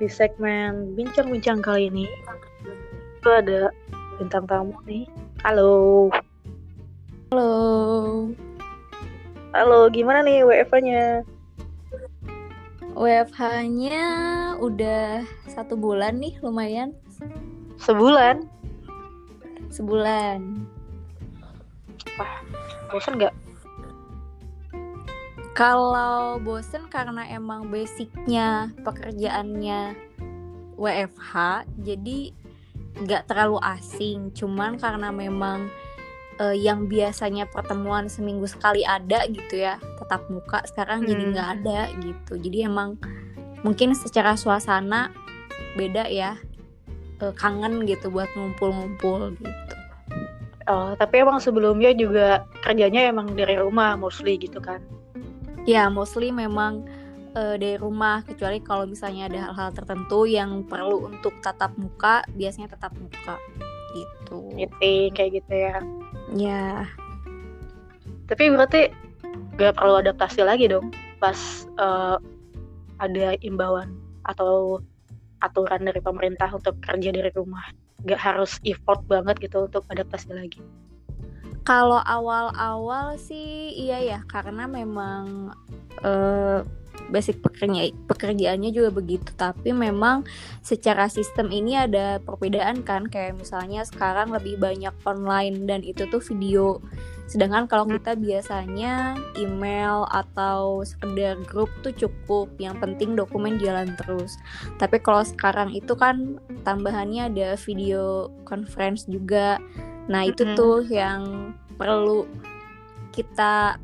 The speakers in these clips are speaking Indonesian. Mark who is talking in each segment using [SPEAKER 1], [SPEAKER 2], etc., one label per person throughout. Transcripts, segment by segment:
[SPEAKER 1] di segmen bincang-bincang kali ini itu ada bintang tamu nih. Halo.
[SPEAKER 2] Halo.
[SPEAKER 1] Halo, gimana nih WFH-nya?
[SPEAKER 2] WFH-nya udah satu bulan nih, lumayan.
[SPEAKER 1] Sebulan?
[SPEAKER 2] Sebulan.
[SPEAKER 1] Wah, bosan nggak?
[SPEAKER 2] Kalau bosen karena emang basicnya pekerjaannya WFH, jadi nggak terlalu asing. Cuman karena memang uh, yang biasanya pertemuan seminggu sekali ada gitu ya, tetap muka sekarang hmm. jadi nggak ada gitu. Jadi emang mungkin secara suasana beda ya, uh, kangen gitu buat ngumpul-ngumpul gitu.
[SPEAKER 1] Oh, tapi emang sebelumnya juga kerjanya emang dari rumah mostly gitu kan?
[SPEAKER 2] Ya, mostly memang uh, dari rumah kecuali kalau misalnya ada hal-hal tertentu yang perlu untuk tatap muka, biasanya tatap muka gitu.
[SPEAKER 1] Meeting kayak gitu ya.
[SPEAKER 2] Ya.
[SPEAKER 1] Tapi berarti gak perlu adaptasi lagi dong pas uh, ada imbauan atau aturan dari pemerintah untuk kerja dari rumah. Gak harus effort banget gitu untuk adaptasi lagi.
[SPEAKER 2] Kalau awal-awal sih iya ya karena memang uh, basic pekerja pekerjaannya juga begitu. Tapi memang secara sistem ini ada perbedaan kan kayak misalnya sekarang lebih banyak online dan itu tuh video. Sedangkan kalau hmm. kita biasanya email atau sekedar grup tuh cukup. Yang penting dokumen jalan terus. Tapi kalau sekarang itu kan tambahannya ada video conference juga Nah, itu mm -hmm. tuh yang perlu kita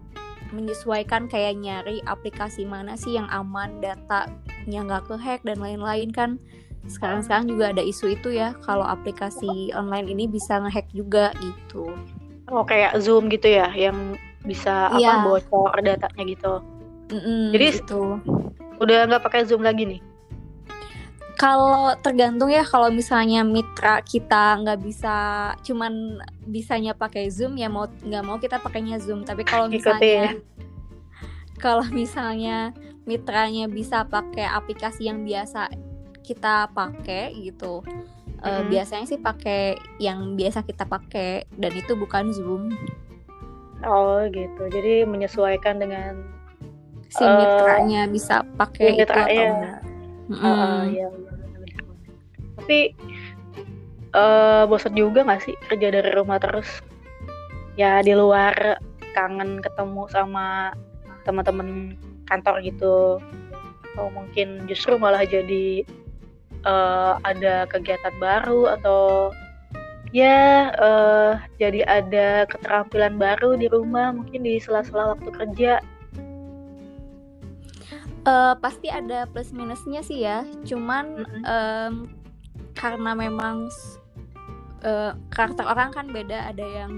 [SPEAKER 2] menyesuaikan kayak nyari aplikasi mana sih yang aman datanya nggak kehack dan lain-lain kan sekarang-sekarang juga ada isu itu ya kalau aplikasi online ini bisa ngehack juga gitu.
[SPEAKER 1] Oh kayak Zoom gitu ya yang bisa apa yeah. bocor datanya gitu.
[SPEAKER 2] Mm -mm,
[SPEAKER 1] Jadi itu udah nggak pakai Zoom lagi nih?
[SPEAKER 2] Kalau tergantung ya kalau misalnya mitra kita nggak bisa cuman bisanya pakai Zoom ya mau nggak mau kita pakainya Zoom. Tapi kalau misalnya kalau misalnya mitranya bisa pakai aplikasi yang biasa kita pakai gitu. Mm-hmm. Uh, biasanya sih pakai yang biasa kita pakai dan itu bukan Zoom.
[SPEAKER 1] Oh gitu. Jadi menyesuaikan dengan
[SPEAKER 2] si mitranya uh, bisa pakai itu atau enggak.
[SPEAKER 1] Mm. Uh, ya, tapi uh, bosan juga gak sih kerja dari rumah terus? Ya di luar kangen ketemu sama teman-teman kantor gitu. Atau mungkin justru malah jadi uh, ada kegiatan baru atau ya uh, jadi ada keterampilan baru di rumah mungkin di sela-sela waktu kerja
[SPEAKER 2] uh, pasti ada plus minusnya sih ya. Cuman mm -hmm. um, karena memang uh, karakter orang kan beda. Ada yang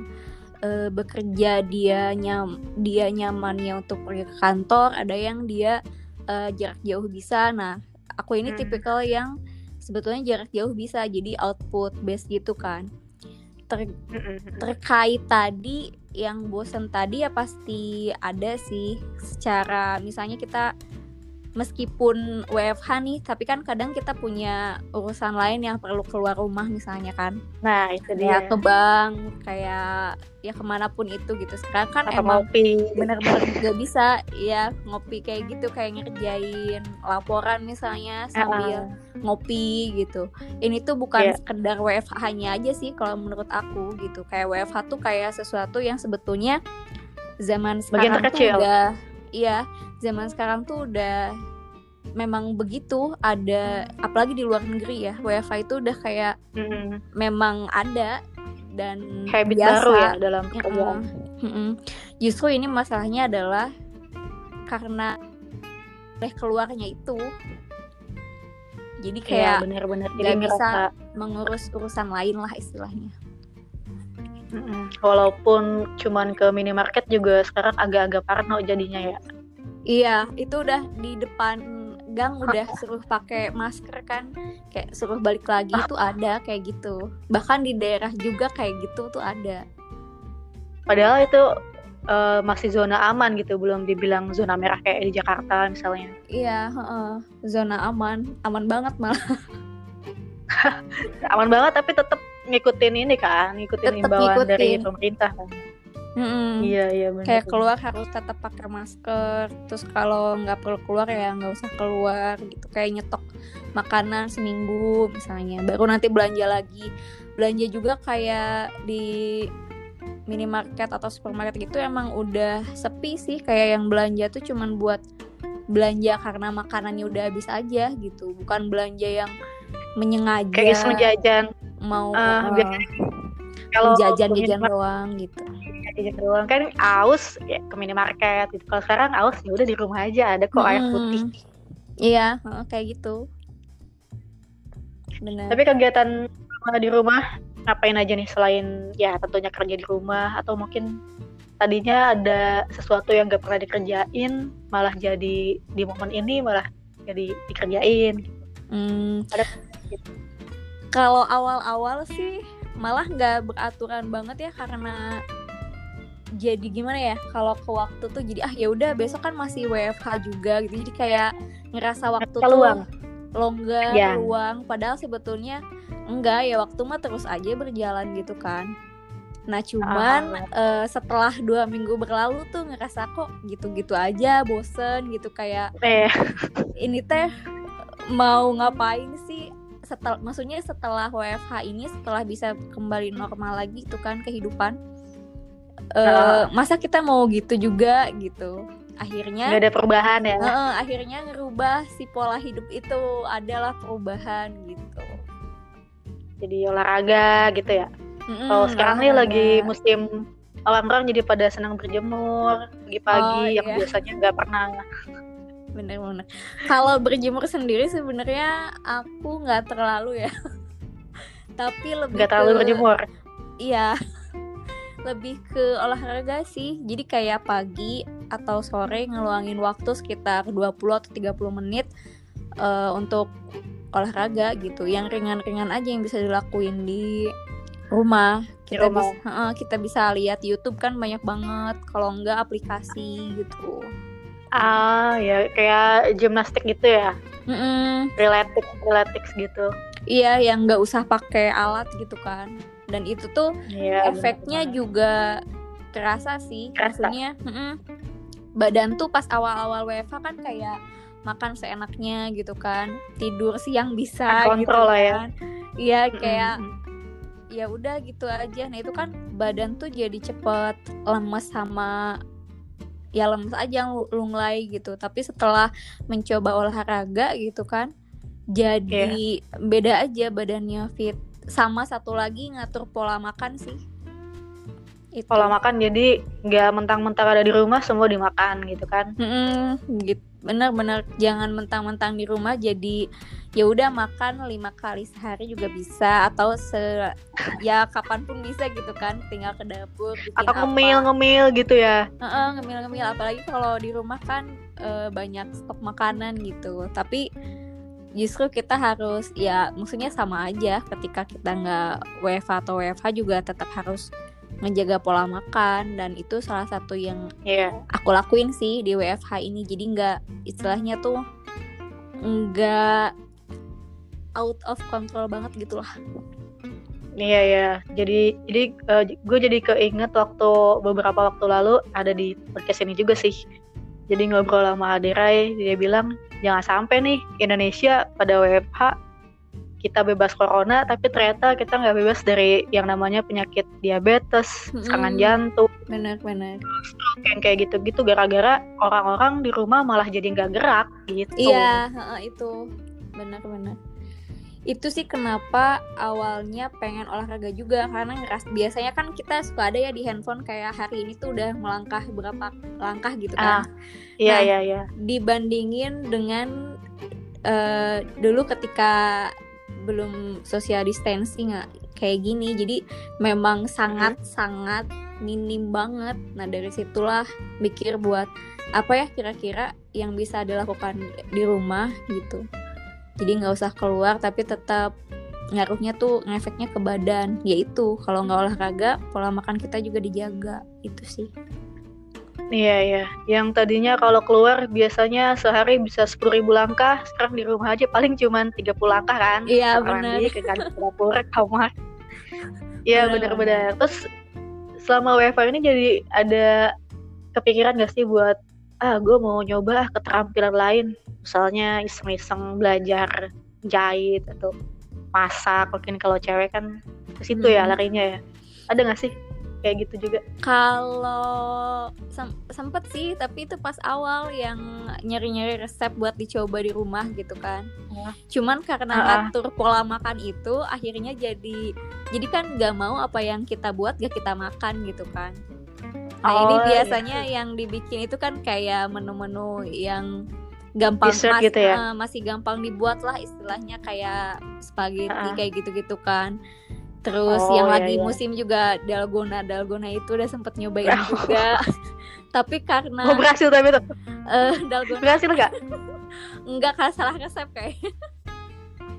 [SPEAKER 2] uh, bekerja dia nyam dia nyamannya untuk pergi ke kantor. Ada yang dia uh, jarak jauh bisa. Nah aku ini hmm. tipikal yang sebetulnya jarak jauh bisa. Jadi output base gitu kan. Ter terkait tadi yang bosen tadi ya pasti ada sih. Secara misalnya kita meskipun WFH nih tapi kan kadang kita punya urusan lain yang perlu keluar rumah misalnya kan.
[SPEAKER 1] Nah itu dia.
[SPEAKER 2] ya ke bank kayak ya ke mana pun itu gitu. Sekarang kan
[SPEAKER 1] Atau emang
[SPEAKER 2] benar-benar gak bisa ya ngopi kayak gitu kayak ngerjain laporan misalnya sambil uh ngopi gitu. Ini tuh bukan yeah. sekedar WFH-nya aja sih kalau menurut aku gitu. Kayak WFH tuh kayak sesuatu yang sebetulnya zaman sekarang tuh udah iya zaman sekarang tuh udah memang begitu ada apalagi di luar negeri ya WiFi itu udah kayak mm-hmm. memang ada dan
[SPEAKER 1] habit biasa. baru ya dalam pekerjaan.
[SPEAKER 2] Mm-hmm. Justru ini masalahnya adalah karena oleh keluarnya itu jadi iya, kayak
[SPEAKER 1] benar-benar
[SPEAKER 2] nggak bisa mengurus urusan lain lah istilahnya.
[SPEAKER 1] Walaupun cuman ke minimarket juga sekarang agak-agak parno jadinya ya.
[SPEAKER 2] Iya, itu udah di depan gang udah suruh pakai masker kan, kayak suruh balik lagi itu ada kayak gitu. Bahkan di daerah juga kayak gitu tuh ada.
[SPEAKER 1] Padahal itu uh, masih zona aman gitu belum dibilang zona merah kayak di Jakarta misalnya
[SPEAKER 2] iya uh, zona aman aman banget malah
[SPEAKER 1] aman banget tapi tetap ngikutin ini kan ngikutin imbauan dari pemerintah kan
[SPEAKER 2] Mm-hmm.
[SPEAKER 1] Iya iya benar.
[SPEAKER 2] Kayak keluar harus tetap pakai masker. Terus kalau nggak perlu keluar ya nggak usah keluar gitu. Kayak nyetok makanan seminggu misalnya. Baru nanti belanja lagi. Belanja juga kayak di minimarket atau supermarket gitu emang udah sepi sih. Kayak yang belanja tuh cuman buat belanja karena makanannya udah habis aja gitu. Bukan belanja yang menyengaja.
[SPEAKER 1] Kayak jajan.
[SPEAKER 2] Mau uh, uh,
[SPEAKER 1] kalau
[SPEAKER 2] jajan-jajan doang gitu
[SPEAKER 1] jajan doang kan aus ya ke minimarket gitu kalau sekarang aus ya udah di rumah aja ada kok hmm. air putih
[SPEAKER 2] iya kayak gitu
[SPEAKER 1] Benar. tapi kegiatan di rumah ngapain aja nih selain ya tentunya kerja di rumah atau mungkin tadinya ada sesuatu yang gak pernah dikerjain malah jadi di momen ini malah jadi dikerjain
[SPEAKER 2] hmm. ada gitu. Kalau awal-awal sih malah nggak beraturan banget ya karena jadi gimana ya kalau ke waktu tuh jadi ah ya udah besok kan masih WFH juga gitu jadi kayak ngerasa waktu
[SPEAKER 1] Keluang.
[SPEAKER 2] tuh longgar yeah. luang padahal sebetulnya enggak ya waktu mah terus aja berjalan gitu kan nah cuman uh, uh, setelah dua minggu berlalu tuh ngerasa kok gitu-gitu aja bosen gitu kayak
[SPEAKER 1] eh.
[SPEAKER 2] ini teh mau ngapain sih setel maksudnya setelah WFH ini setelah bisa kembali normal lagi itu kan kehidupan. Uh, masa kita mau gitu juga gitu. Akhirnya
[SPEAKER 1] nggak ada perubahan ya?
[SPEAKER 2] Uh, akhirnya ngerubah si pola hidup itu adalah perubahan gitu.
[SPEAKER 1] Jadi olahraga gitu ya? Mm-hmm, oh sekarang nih lagi musim orang-orang jadi pada senang berjemur pagi-pagi oh, yang iya. biasanya nggak pernah
[SPEAKER 2] bener-bener kalau berjemur sendiri sebenarnya aku nggak terlalu ya. Tapi lebih
[SPEAKER 1] nggak terlalu berjemur?
[SPEAKER 2] Iya. Lebih ke olahraga sih. Jadi kayak pagi atau sore ngeluangin waktu sekitar 20 atau 30 menit uh, untuk olahraga gitu. Yang ringan-ringan aja yang bisa dilakuin di rumah. Kita bisa uh, kita bisa lihat YouTube kan banyak banget. Kalau enggak aplikasi gitu
[SPEAKER 1] ah ya kayak gimnastik gitu ya?
[SPEAKER 2] Mm -mm.
[SPEAKER 1] relatif relatif gitu.
[SPEAKER 2] Iya yang nggak usah pakai alat gitu kan. Dan itu tuh yeah, efeknya bener. juga terasa sih maksudnya badan tuh pas awal-awal WFH kan kayak makan seenaknya gitu kan. Tidur siang bisa
[SPEAKER 1] gitu Kontrol
[SPEAKER 2] gitu
[SPEAKER 1] kan.
[SPEAKER 2] Iya ya. kayak ya udah gitu aja. Nah itu kan badan tuh jadi cepet lemes sama ya lemes aja lunglai gitu. Tapi setelah mencoba olahraga gitu kan jadi yeah. beda aja badannya fit. Sama satu lagi ngatur pola makan sih
[SPEAKER 1] itu. pola makan jadi nggak mentang-mentang ada di rumah semua dimakan gitu kan?
[SPEAKER 2] Mm gitu. Bener-bener jangan mentang-mentang di rumah jadi ya udah makan lima kali sehari juga bisa atau se ya kapan pun bisa gitu kan tinggal ke dapur
[SPEAKER 1] atau ngemil ngemil gitu ya?
[SPEAKER 2] Uh-uh, ngemil ngemil apalagi kalau di rumah kan uh, banyak stok makanan gitu. Tapi justru kita harus ya maksudnya sama aja ketika kita nggak WFH atau WFH juga tetap harus menjaga pola makan dan itu salah satu yang
[SPEAKER 1] yeah.
[SPEAKER 2] aku lakuin sih di WFH ini jadi nggak istilahnya tuh nggak out of control banget gitu lah
[SPEAKER 1] Iya ya, jadi jadi uh, eh, gue jadi keinget waktu beberapa waktu lalu ada di podcast ini juga sih. Jadi ngobrol sama Adirai, dia bilang jangan sampai nih Indonesia pada WFH kita bebas corona tapi ternyata kita nggak bebas dari yang namanya penyakit diabetes, serangan jantung,
[SPEAKER 2] benar-benar
[SPEAKER 1] yang kayak gitu-gitu gara-gara orang-orang di rumah malah jadi nggak gerak gitu.
[SPEAKER 2] Iya, itu benar-benar itu sih kenapa awalnya pengen olahraga juga karena ngeras biasanya kan kita suka ada ya di handphone kayak hari ini tuh udah melangkah berapa langkah gitu kan.
[SPEAKER 1] Ah, iya nah, iya iya.
[SPEAKER 2] Dibandingin dengan uh, dulu ketika belum social distancing kayak gini. Jadi memang sangat hmm. sangat minim banget. Nah dari situlah mikir buat apa ya kira-kira yang bisa dilakukan di rumah gitu. Jadi nggak usah keluar tapi tetap ngaruhnya tuh ngefeknya ke badan. Yaitu kalau nggak olahraga pola makan kita juga dijaga. Itu sih
[SPEAKER 1] Iya iya, yang tadinya kalau keluar biasanya sehari bisa sepuluh ribu langkah, sekarang di rumah aja paling cuma 30 langkah kan?
[SPEAKER 2] Iya benar.
[SPEAKER 1] ke kantor dapur, kamar. Iya
[SPEAKER 2] Benar,
[SPEAKER 1] benar-benar. Terus selama WFH ini jadi ada kepikiran gak sih buat ah gue mau nyoba keterampilan lain, misalnya iseng-iseng belajar jahit atau masak, mungkin kalau cewek kan ke situ ya
[SPEAKER 2] Mm-mm.
[SPEAKER 1] larinya ya. Ada gak sih kayak gitu juga?
[SPEAKER 2] Kalau sem- sempet sih, tapi itu pas awal yang nyari-nyari resep buat dicoba di rumah gitu kan.
[SPEAKER 1] Wah.
[SPEAKER 2] Cuman karena
[SPEAKER 1] Ah, ah.
[SPEAKER 2] ngatur pola makan itu, akhirnya jadi jadi kan nggak mau apa yang kita buat gak kita makan gitu kan. Nah ini
[SPEAKER 1] Oh,
[SPEAKER 2] biasanya yang dibikin itu kan kayak menu-menu yang gampang
[SPEAKER 1] Dessert
[SPEAKER 2] mas-
[SPEAKER 1] gitu ya?
[SPEAKER 2] eh, masih gampang dibuat lah istilahnya kayak spaghetti
[SPEAKER 1] Ah, ah.
[SPEAKER 2] kayak gitu-gitu kan. Terus
[SPEAKER 1] Oh,
[SPEAKER 2] yang
[SPEAKER 1] iya,
[SPEAKER 2] lagi
[SPEAKER 1] iya.
[SPEAKER 2] musim juga dalgona dalgona itu udah sempet nyobain juga. Tapi
[SPEAKER 1] Oh
[SPEAKER 2] karena
[SPEAKER 1] berhasil tapi tuh
[SPEAKER 2] eh, dalgona
[SPEAKER 1] berhasil gak?
[SPEAKER 2] enggak kan salah resep kayak.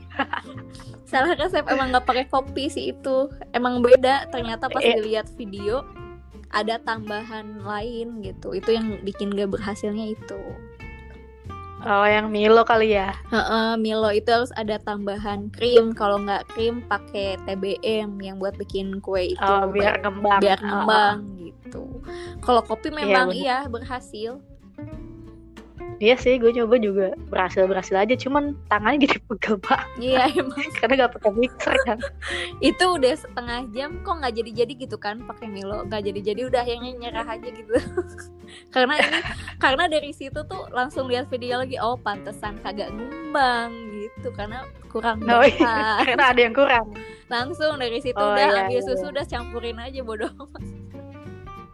[SPEAKER 2] salah resep emang nggak pakai kopi sih itu. Emang beda ternyata pas
[SPEAKER 1] Iya.
[SPEAKER 2] dilihat video ada tambahan lain gitu. Itu yang bikin gak berhasilnya itu.
[SPEAKER 1] Oh yang Milo kali ya?
[SPEAKER 2] Heeh, Milo itu harus ada tambahan krim. Kalau nggak krim pakai TBM yang buat bikin kue itu
[SPEAKER 1] Oh biar ngembang.
[SPEAKER 2] biar
[SPEAKER 1] Oh,
[SPEAKER 2] ngembang gitu. Kalau kopi memang
[SPEAKER 1] bener.
[SPEAKER 2] iya berhasil.
[SPEAKER 1] Iya sih, gue coba juga berhasil berhasil aja, cuman tangannya jadi pegel banget
[SPEAKER 2] Iya emang
[SPEAKER 1] karena gak pakai mixer kan.
[SPEAKER 2] itu udah setengah jam kok nggak jadi-jadi gitu kan pakai Milo nggak jadi-jadi udah akhirnya nyerah aja gitu. karena ini karena dari situ tuh langsung lihat video lagi oh pantesan kagak ngembang gitu karena kurang
[SPEAKER 1] Oh iya, karena ada yang kurang.
[SPEAKER 2] langsung dari situ
[SPEAKER 1] Oh,
[SPEAKER 2] udah
[SPEAKER 1] iya,
[SPEAKER 2] ambil
[SPEAKER 1] iya,
[SPEAKER 2] susu udah campurin aja bodoh.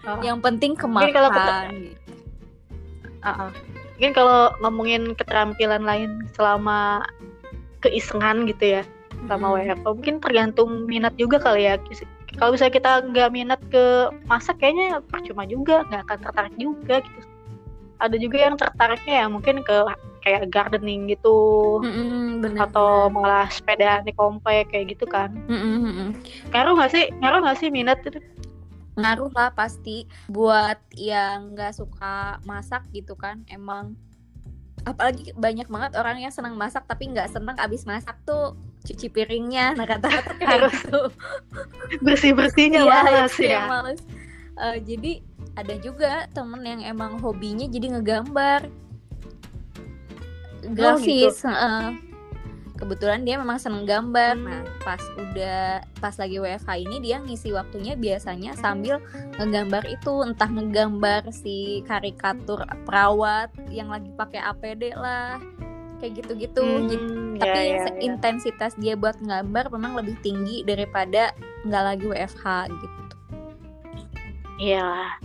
[SPEAKER 1] Oh.
[SPEAKER 2] yang penting
[SPEAKER 1] kalau
[SPEAKER 2] kemakan gitu.
[SPEAKER 1] Uh-uh. Mungkin kalau ngomongin keterampilan lain selama keisengan gitu ya, selama
[SPEAKER 2] Mm-mm.
[SPEAKER 1] WFH, mungkin tergantung minat juga kali ya. Kalau misalnya kita nggak minat ke masak, kayaknya percuma juga, nggak akan tertarik juga gitu. Ada juga yang tertariknya ya mungkin ke kayak gardening gitu,
[SPEAKER 2] Mm-mm, bener,
[SPEAKER 1] atau
[SPEAKER 2] bener.
[SPEAKER 1] malah sepeda di komplek kayak gitu kan.
[SPEAKER 2] Mm-mm.
[SPEAKER 1] Ngaruh nggak sih? Ngaruh nggak sih minat itu?
[SPEAKER 2] Ngaruh lah pasti buat yang nggak suka masak gitu kan emang apalagi banyak banget orang yang senang masak tapi nggak senang abis masak tuh cuci piringnya nah kata-kata kayak
[SPEAKER 1] Harus
[SPEAKER 2] gitu
[SPEAKER 1] Bersih bersihnya
[SPEAKER 2] Iya,
[SPEAKER 1] males
[SPEAKER 2] itu
[SPEAKER 1] ya.
[SPEAKER 2] males. Eh, jadi ada juga temen yang emang hobinya jadi ngegambar grafis heeh. Kebetulan dia memang seneng gambar.
[SPEAKER 1] Hmm.
[SPEAKER 2] nah pas udah pas lagi WFH ini dia ngisi waktunya biasanya sambil ngegambar itu. Entah ngegambar si karikatur perawat yang lagi pakai APD lah kayak gitu-gitu.
[SPEAKER 1] Hmm,
[SPEAKER 2] tapi
[SPEAKER 1] ya, ya, ya.
[SPEAKER 2] intensitas dia buat gambar memang lebih tinggi daripada nggak lagi WFH gitu.
[SPEAKER 1] Iya,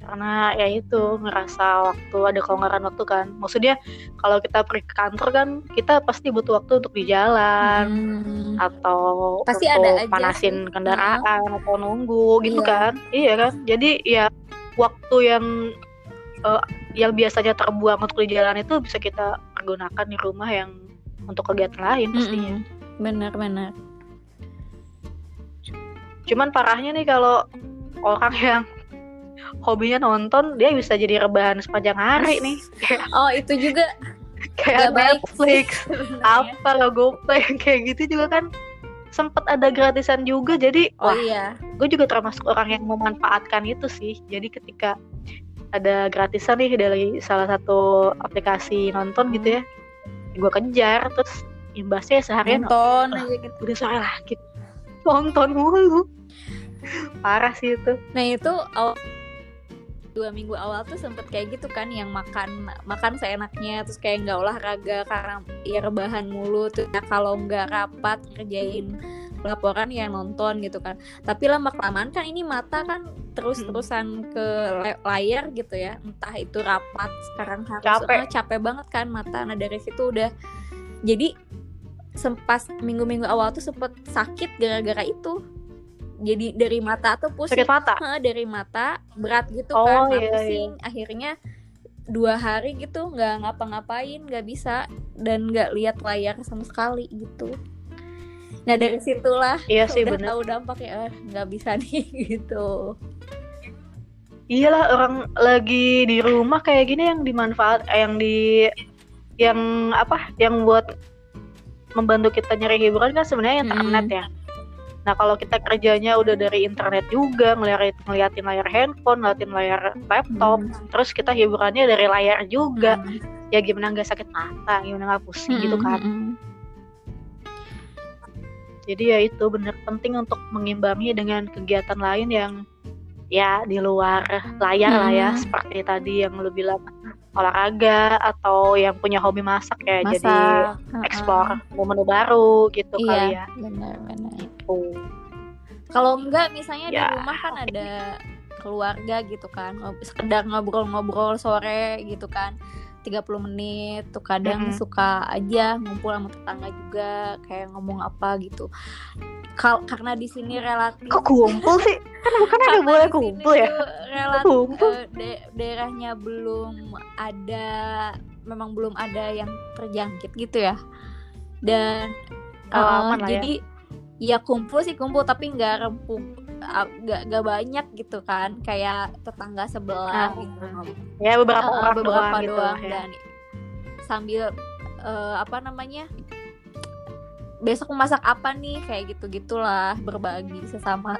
[SPEAKER 1] karena ya itu ngerasa waktu ada kelonggaran waktu kan. Maksudnya kalau kita pergi ke kantor kan kita pasti butuh waktu untuk di jalan
[SPEAKER 2] Hmm.
[SPEAKER 1] atau
[SPEAKER 2] Pasti
[SPEAKER 1] untuk
[SPEAKER 2] ada aja
[SPEAKER 1] panasin kendaraan atau nunggu gitu
[SPEAKER 2] Iya.
[SPEAKER 1] kan. Iya kan. Jadi ya waktu yang eh, yang biasanya terbuang untuk di jalan itu bisa kita pergunakan di rumah yang untuk kegiatan lain pastinya.
[SPEAKER 2] Mm-mm. benar-benar
[SPEAKER 1] Cuman parahnya nih kalau orang yang hobinya nonton dia bisa jadi rebahan sepanjang hari nih.
[SPEAKER 2] Oh itu juga
[SPEAKER 1] kayak
[SPEAKER 2] Gak
[SPEAKER 1] Netflix. Apa lo yang kayak gitu juga kan sempet ada gratisan juga jadi
[SPEAKER 2] oh
[SPEAKER 1] wah
[SPEAKER 2] iya.
[SPEAKER 1] gue juga termasuk orang yang memanfaatkan itu sih. Jadi ketika ada gratisan nih dari salah satu aplikasi nonton gitu ya gue kejar terus imbasnya seharian
[SPEAKER 2] nonton aja gitu.
[SPEAKER 1] udah sore lagi. Nonton mulu. Parah sih itu.
[SPEAKER 2] Nah itu awal dua minggu awal tuh sempet kayak gitu kan yang makan makan seenaknya terus kayak nggak olahraga karena ya rebahan mulu tuh ya kalau nggak rapat kerjain laporan ya nonton gitu kan. Tapi lama kelamaan kan ini mata kan terus terusan ke le- layar gitu ya entah itu rapat sekarang harus
[SPEAKER 1] Capek.
[SPEAKER 2] eh, capek banget kan mata. Nah dari situ udah jadi sempas minggu-minggu awal tuh sempet sakit gara-gara itu jadi dari mata tuh pusing.
[SPEAKER 1] Sakit mata?
[SPEAKER 2] Hah, dari mata berat gitu
[SPEAKER 1] Oh,
[SPEAKER 2] kan nah,
[SPEAKER 1] iya,
[SPEAKER 2] pusing. Akhirnya dua hari gitu nggak ngapa-ngapain nggak bisa dan nggak lihat layar sama sekali gitu. Nah dari situlah
[SPEAKER 1] iya sih
[SPEAKER 2] udah
[SPEAKER 1] bener.
[SPEAKER 2] tahu dampaknya eh, nggak bisa nih gitu.
[SPEAKER 1] Iyalah orang lagi di rumah kayak gini yang dimanfaat eh, yang di yang apa yang buat membantu kita nyari hiburan kan sebenarnya internet
[SPEAKER 2] Hmm.
[SPEAKER 1] ya nah kalau kita kerjanya udah dari internet juga ngeliat ngeliatin layar handphone ngeliatin layar laptop
[SPEAKER 2] Hmm.
[SPEAKER 1] terus kita hiburannya dari layar juga
[SPEAKER 2] Hmm.
[SPEAKER 1] ya gimana nggak sakit mata gimana nggak pusing gitu
[SPEAKER 2] Hmm,
[SPEAKER 1] kan
[SPEAKER 2] hmm, hmm.
[SPEAKER 1] jadi ya itu bener penting untuk mengimbangi dengan kegiatan lain yang ya di luar layar lah ya
[SPEAKER 2] Hmm.
[SPEAKER 1] seperti tadi yang lu bilang olahraga atau yang punya hobi masak ya jadi
[SPEAKER 2] Masak. Heeh.
[SPEAKER 1] explore menu baru gitu
[SPEAKER 2] Iya,
[SPEAKER 1] kali ya
[SPEAKER 2] benar-benar. Kalau enggak misalnya di
[SPEAKER 1] Ya,
[SPEAKER 2] rumah kan ada keluarga gitu kan, sekedar ngobrol-ngobrol sore gitu kan. 30 menit tuh kadang
[SPEAKER 1] Mm-mm.
[SPEAKER 2] suka aja ngumpul sama tetangga juga kayak ngomong apa gitu. Kal karena di sini relatif
[SPEAKER 1] kok kumpul sih kan bukan ada boleh
[SPEAKER 2] di
[SPEAKER 1] kumpul ya
[SPEAKER 2] relatif
[SPEAKER 1] kumpul
[SPEAKER 2] eh, da- daerahnya belum ada memang belum ada yang terjangkit gitu ya dan
[SPEAKER 1] Oh, aman lah ya.
[SPEAKER 2] Ya kumpul sih kumpul tapi nggak rempung ah, nggak nggak banyak gitu kan. Kayak tetangga sebelah
[SPEAKER 1] Ah,
[SPEAKER 2] gitu.
[SPEAKER 1] Ya beberapa
[SPEAKER 2] Eh,
[SPEAKER 1] orang
[SPEAKER 2] beberapa
[SPEAKER 1] doang gitu
[SPEAKER 2] doang.
[SPEAKER 1] ya.
[SPEAKER 2] Dan sambil eh, apa namanya besok masak apa nih? Kayak gitu gitulah berbagi sesama.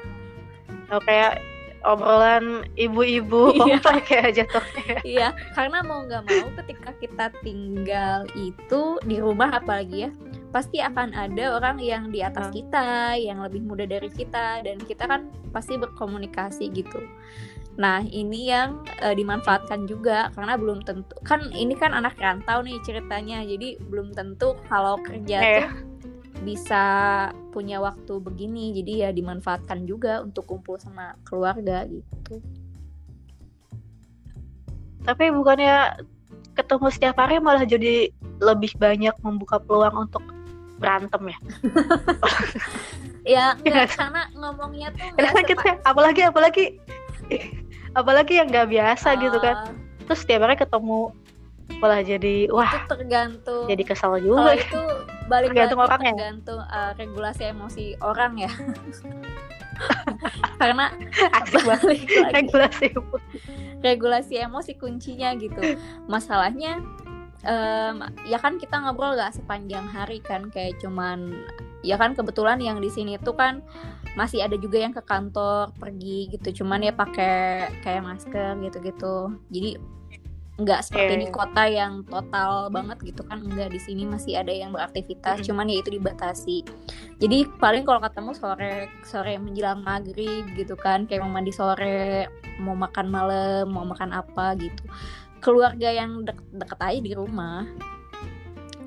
[SPEAKER 1] Oh, kayak obrolan ibu-ibu
[SPEAKER 2] Iya.
[SPEAKER 1] komplek ya jatuhnya
[SPEAKER 2] Iya, karena mau nggak mau ketika kita tinggal itu di rumah apalagi ya, pasti akan ada orang yang di atas
[SPEAKER 1] Hmm.
[SPEAKER 2] kita, yang lebih muda dari kita, dan kita kan pasti berkomunikasi gitu. Nah, ini yang eh, dimanfaatkan juga karena belum tentu kan ini kan anak rantau nih ceritanya, jadi belum tentu kalau kerja
[SPEAKER 1] Eh.
[SPEAKER 2] tuh bisa punya waktu begini, jadi ya dimanfaatkan juga untuk kumpul sama keluarga gitu.
[SPEAKER 1] tapi bukannya ketemu setiap hari malah jadi lebih banyak membuka peluang untuk berantem ya
[SPEAKER 2] Ya, karena ngomongnya tuh
[SPEAKER 1] karena
[SPEAKER 2] nggak
[SPEAKER 1] kan kita apalagi apalagi apalagi yang nggak biasa gitu kan
[SPEAKER 2] Ah,
[SPEAKER 1] terus setiap hari ketemu malah jadi
[SPEAKER 2] itu
[SPEAKER 1] wah
[SPEAKER 2] tergantung.
[SPEAKER 1] jadi kesal
[SPEAKER 2] Kalau
[SPEAKER 1] juga
[SPEAKER 2] itu balik
[SPEAKER 1] Tergantung
[SPEAKER 2] lagi
[SPEAKER 1] orangnya.
[SPEAKER 2] tergantung uh, regulasi emosi orang ya. karena
[SPEAKER 1] asik
[SPEAKER 2] balik lagi
[SPEAKER 1] regulasi
[SPEAKER 2] regulasi emosi kuncinya gitu. Masalahnya em, ya kan kita ngobrol gak sepanjang hari kan kayak cuman ya kan kebetulan yang di sini tuh kan masih ada juga yang ke kantor pergi gitu cuman ya pakai kayak masker gitu-gitu. Jadi nggak seperti
[SPEAKER 1] Iya,
[SPEAKER 2] di kota yang total banget gitu kan enggak di sini masih ada yang beraktivitas
[SPEAKER 1] Mm.
[SPEAKER 2] cuman ya itu dibatasi. Jadi paling kalau ketemu sore sore menjelang maghrib gitu kan kayak mau mandi sore mau makan malam mau makan apa gitu keluarga yang dek deket aja di rumah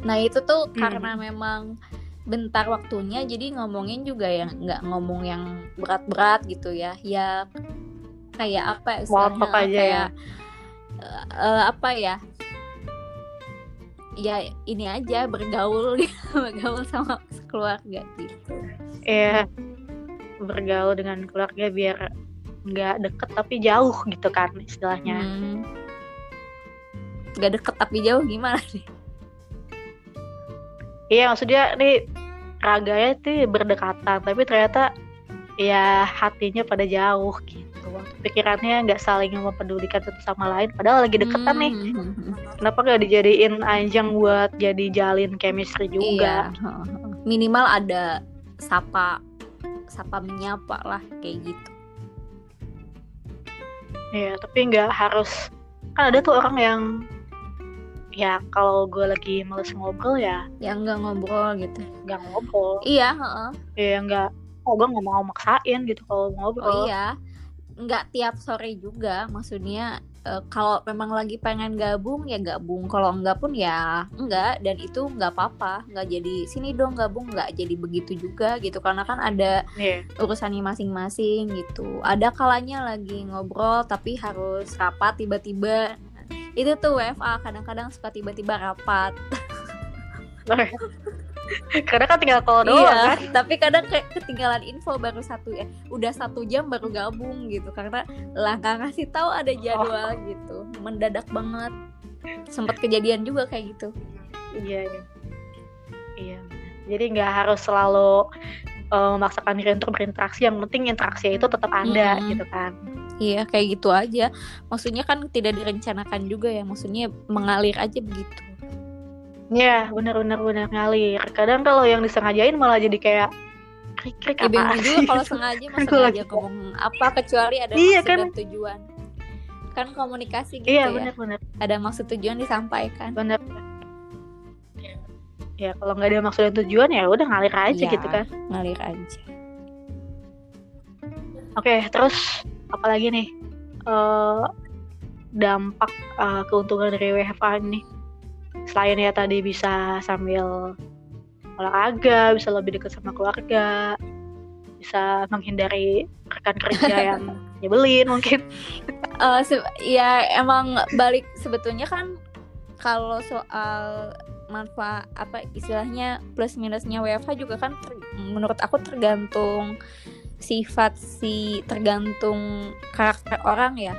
[SPEAKER 2] nah itu tuh
[SPEAKER 1] Hmm.
[SPEAKER 2] karena memang bentar waktunya jadi ngomongin juga yang nggak ngomong yang berat-berat gitu ya ya kayak apa ya istilahnya,
[SPEAKER 1] talk aja ya.
[SPEAKER 2] eh, eh, apa ya ya ini aja bergaul gitu bergaul sama keluarga gitu
[SPEAKER 1] ya bergaul dengan keluarga biar nggak deket tapi jauh gitu kan istilahnya
[SPEAKER 2] hmm. Gak deket tapi jauh gimana nih
[SPEAKER 1] iya maksudnya nih raganya tuh berdekatan tapi ternyata ya hatinya pada jauh gitu. Pikirannya nggak saling mempedulikan satu sama lain padahal lagi deketan nih.
[SPEAKER 2] Hmm.
[SPEAKER 1] kenapa nggak dijadiin ajang buat jadi jalin chemistry juga?
[SPEAKER 2] Iya, minimal ada sapa sapa menyapa lah kayak gitu.
[SPEAKER 1] Iya, tapi nggak harus. Kan ada tuh orang yang ya kalau gue lagi males ngobrol ya
[SPEAKER 2] Yang nggak ngobrol gitu.
[SPEAKER 1] nggak ngobrol
[SPEAKER 2] Iya, heeh.
[SPEAKER 1] ya nggak oh gue nggak mau maksain gitu kalau
[SPEAKER 2] Oh
[SPEAKER 1] ngobrol
[SPEAKER 2] iya. Nggak tiap sore juga, maksudnya eh, kalau memang lagi pengen gabung ya gabung. Kalau enggak pun ya enggak dan itu nggak apa-apa. Nggak jadi sini dong gabung nggak jadi begitu juga gitu karena kan ada
[SPEAKER 1] Iya.
[SPEAKER 2] urusannya masing-masing gitu. Ada kalanya lagi ngobrol tapi harus rapat tiba-tiba. Itu tuh WFA kadang-kadang suka tiba-tiba rapat.
[SPEAKER 1] karena kan tinggal call doang
[SPEAKER 2] iya,
[SPEAKER 1] kan
[SPEAKER 2] tapi kadang kayak ketinggalan info baru satu ya. Udah satu jam baru gabung gitu karena lah nggak ngasih tahu ada jadwal gitu. Mendadak banget. Sempat kejadian juga kayak gitu.
[SPEAKER 1] iya iya iya jadi nggak harus selalu eh, memaksakan diri untuk berinteraksi yang penting interaksi itu tetap ada
[SPEAKER 2] Mm-mm.
[SPEAKER 1] gitu kan
[SPEAKER 2] Iya kayak gitu aja. Maksudnya kan tidak direncanakan juga ya. Maksudnya mengalir aja begitu.
[SPEAKER 1] Ya benar-benar benar ngalir. Kadang kalau yang disengajain malah jadi kayak krik-krik
[SPEAKER 2] Ya bingung
[SPEAKER 1] apa
[SPEAKER 2] juga kalau sengaja masa sengaja ngomong apa kecuali ada
[SPEAKER 1] Iya,
[SPEAKER 2] maksud
[SPEAKER 1] kan?
[SPEAKER 2] dan tujuan. Kan komunikasi gitu
[SPEAKER 1] Iya
[SPEAKER 2] ya.
[SPEAKER 1] benar-benar
[SPEAKER 2] Ada maksud tujuan disampaikan.
[SPEAKER 1] benar. Ya kalau nggak ada maksud dan tujuan ya udah ngalir aja
[SPEAKER 2] Iya,
[SPEAKER 1] gitu kan.
[SPEAKER 2] Ngalir aja.
[SPEAKER 1] Oke terus apalagi nih eh dampak eh, keuntungan dari WFA ini selain ya tadi bisa sambil olahraga, bisa lebih dekat sama keluarga, bisa menghindari rekan kerja yang nyebelin mungkin.
[SPEAKER 2] Se- ya emang balik sebetulnya kan kalau soal manfaat apa istilahnya plus minusnya WFH juga kan ter- menurut aku tergantung sifat si tergantung karakter orang ya.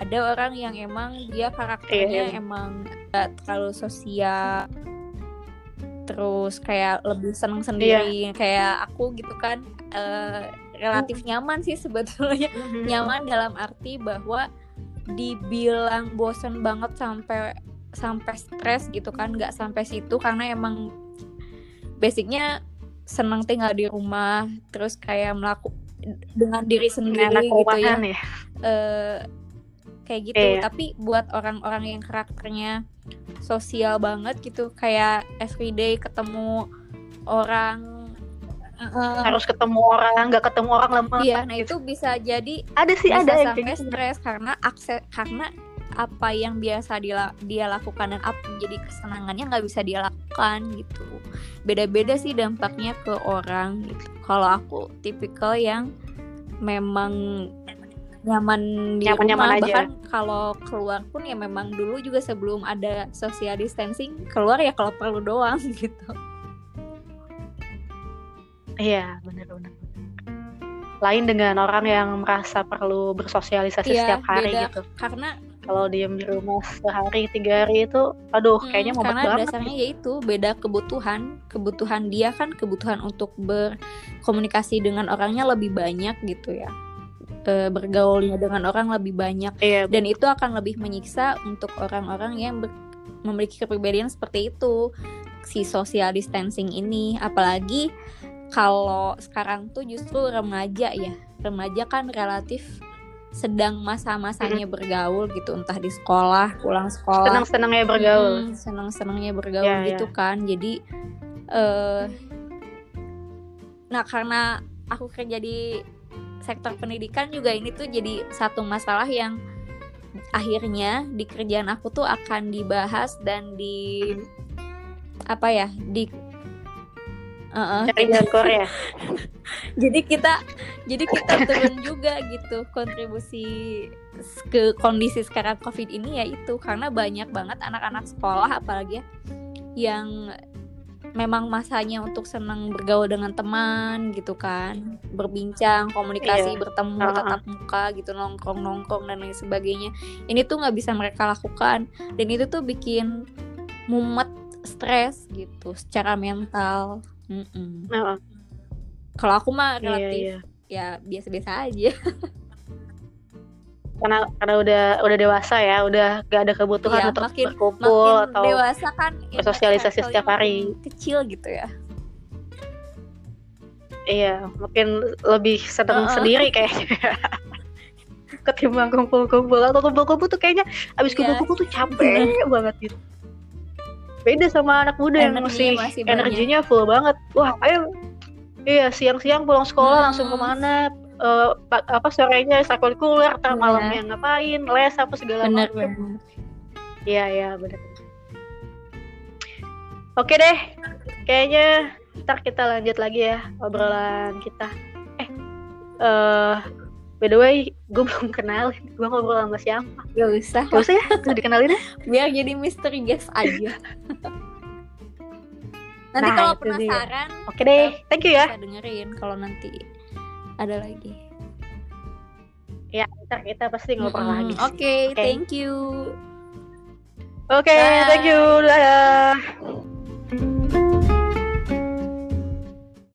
[SPEAKER 2] Ada orang yang emang dia karakternya
[SPEAKER 1] Iya.
[SPEAKER 2] emang gak terlalu sosial terus kayak lebih seneng sendiri. Kayak aku gitu kan eh, relatif nyaman sih sebetulnya. Nyaman dalam arti bahwa dibilang bosen banget sampai sampai stres gitu kan nggak sampai situ karena emang basicnya seneng tinggal di rumah terus kayak melakukan dengan diri sendiri
[SPEAKER 1] anak
[SPEAKER 2] gitu ya
[SPEAKER 1] ya.
[SPEAKER 2] Eh, kayak gitu
[SPEAKER 1] Iya.
[SPEAKER 2] tapi buat orang-orang yang karakternya sosial banget gitu kayak everyday ketemu orang eh,
[SPEAKER 1] Harus ketemu orang, nggak ketemu orang lemah.
[SPEAKER 2] Iya, nah itu bisa jadi
[SPEAKER 1] Ada sih
[SPEAKER 2] bisa
[SPEAKER 1] ada
[SPEAKER 2] sampai
[SPEAKER 1] gitu.
[SPEAKER 2] stres karena akses karena apa yang biasa dia dia lakukan dan apa yang jadi kesenangannya nggak bisa dia lakukan gitu. Beda-beda sih dampaknya ke orang gitu. Kalau aku tipikal yang memang nyaman di
[SPEAKER 1] Nyaman-nyaman
[SPEAKER 2] rumah
[SPEAKER 1] aja.
[SPEAKER 2] bahkan kalau keluar pun ya memang dulu juga sebelum ada social distancing keluar ya kalau perlu doang gitu.
[SPEAKER 1] Iya, benar-benar. Lain dengan orang yang merasa perlu bersosialisasi
[SPEAKER 2] Iya,
[SPEAKER 1] setiap hari
[SPEAKER 2] beda.
[SPEAKER 1] gitu.
[SPEAKER 2] Karena
[SPEAKER 1] Kalau diem di rumah sehari tiga hari itu, aduh,
[SPEAKER 2] Hmm,
[SPEAKER 1] kayaknya mau
[SPEAKER 2] karena
[SPEAKER 1] banget.
[SPEAKER 2] dasarnya yaitu beda kebutuhan kebutuhan dia kan kebutuhan untuk berkomunikasi dengan orangnya lebih banyak gitu ya. E, bergaulnya dengan orang lebih banyak.
[SPEAKER 1] Iya,
[SPEAKER 2] dan itu akan lebih menyiksa untuk orang-orang yang ber- memiliki kepribadian seperti itu. Si social distancing ini. Apalagi kalau sekarang tuh justru remaja ya. Remaja kan relatif sedang masa-masanya bergaul gitu entah di sekolah pulang sekolah.
[SPEAKER 1] Senang-senangnya bergaul.
[SPEAKER 2] Mm, seneng-senengnya bergaul
[SPEAKER 1] Ya,
[SPEAKER 2] gitu kan. Jadi eh nah karena aku kerja di sektor pendidikan juga ini tuh jadi satu masalah yang akhirnya di kerjaan aku tuh akan dibahas dan di apa ya di
[SPEAKER 1] Cari jalan keluar ya.
[SPEAKER 2] jadi kita jadi kita turun juga gitu kontribusi ke kondisi sekarang covid ini ya itu karena banyak banget anak-anak sekolah apalagi ya yang memang masanya untuk senang bergaul dengan teman gitu kan berbincang komunikasi
[SPEAKER 1] Iya.
[SPEAKER 2] bertemu
[SPEAKER 1] ah.
[SPEAKER 2] tatap muka gitu nongkrong nongkrong dan lain sebagainya ini tuh nggak bisa mereka lakukan dan itu tuh bikin mumet stres gitu secara mental Mm-mm.
[SPEAKER 1] Nah,
[SPEAKER 2] kalau aku mah
[SPEAKER 1] iya,
[SPEAKER 2] relatif
[SPEAKER 1] iya.
[SPEAKER 2] ya biasa-biasa aja
[SPEAKER 1] Karena karena udah udah dewasa ya, udah gak ada kebutuhan
[SPEAKER 2] Iya,
[SPEAKER 1] untuk
[SPEAKER 2] makin-
[SPEAKER 1] berkumpul
[SPEAKER 2] makin
[SPEAKER 1] atau
[SPEAKER 2] dewasa kan
[SPEAKER 1] bersosialisasi
[SPEAKER 2] circle-nya
[SPEAKER 1] setiap hari.
[SPEAKER 2] kecil gitu ya
[SPEAKER 1] iya, mungkin lebih seneng
[SPEAKER 2] Heeh.
[SPEAKER 1] sendiri kayaknya. Ketimbang kumpul-kumpul atau kumpul-kumpul tuh kayaknya abis
[SPEAKER 2] Iya.
[SPEAKER 1] kumpul-kumpul tuh capek banget gitu. Beda sama anak muda yang masih,
[SPEAKER 2] masih banyak.
[SPEAKER 1] energinya full banget. Wah, ayo Iya, siang-siang pulang sekolah
[SPEAKER 2] Hmm.
[SPEAKER 1] langsung ke mana? Eh, pa- apa sorenya ekstrakurikuler, ntar malamnya ngapain, les apa segala
[SPEAKER 2] bener
[SPEAKER 1] macam. Iya, iya, benar. Oke deh, kayaknya ntar kita lanjut lagi ya obrolan kita. Eh, eh, by the way, gue belum kenalin, gue ngobrol sama siapa?
[SPEAKER 2] gak usah
[SPEAKER 1] Gak usah ya, udah dikenalin ya?
[SPEAKER 2] biar jadi misteri guest aja nanti
[SPEAKER 1] Nah,
[SPEAKER 2] kalau
[SPEAKER 1] dia.
[SPEAKER 2] penasaran
[SPEAKER 1] Oke deh, thank you ya.
[SPEAKER 2] bisa dengerin kalau nanti ada lagi
[SPEAKER 1] Ya, ntar kita pasti ngobrol
[SPEAKER 2] Mm-mm.
[SPEAKER 1] lagi.
[SPEAKER 2] oke
[SPEAKER 1] Oke.
[SPEAKER 2] thank you
[SPEAKER 1] Oke,
[SPEAKER 2] Bye.
[SPEAKER 1] thank you. Dadah.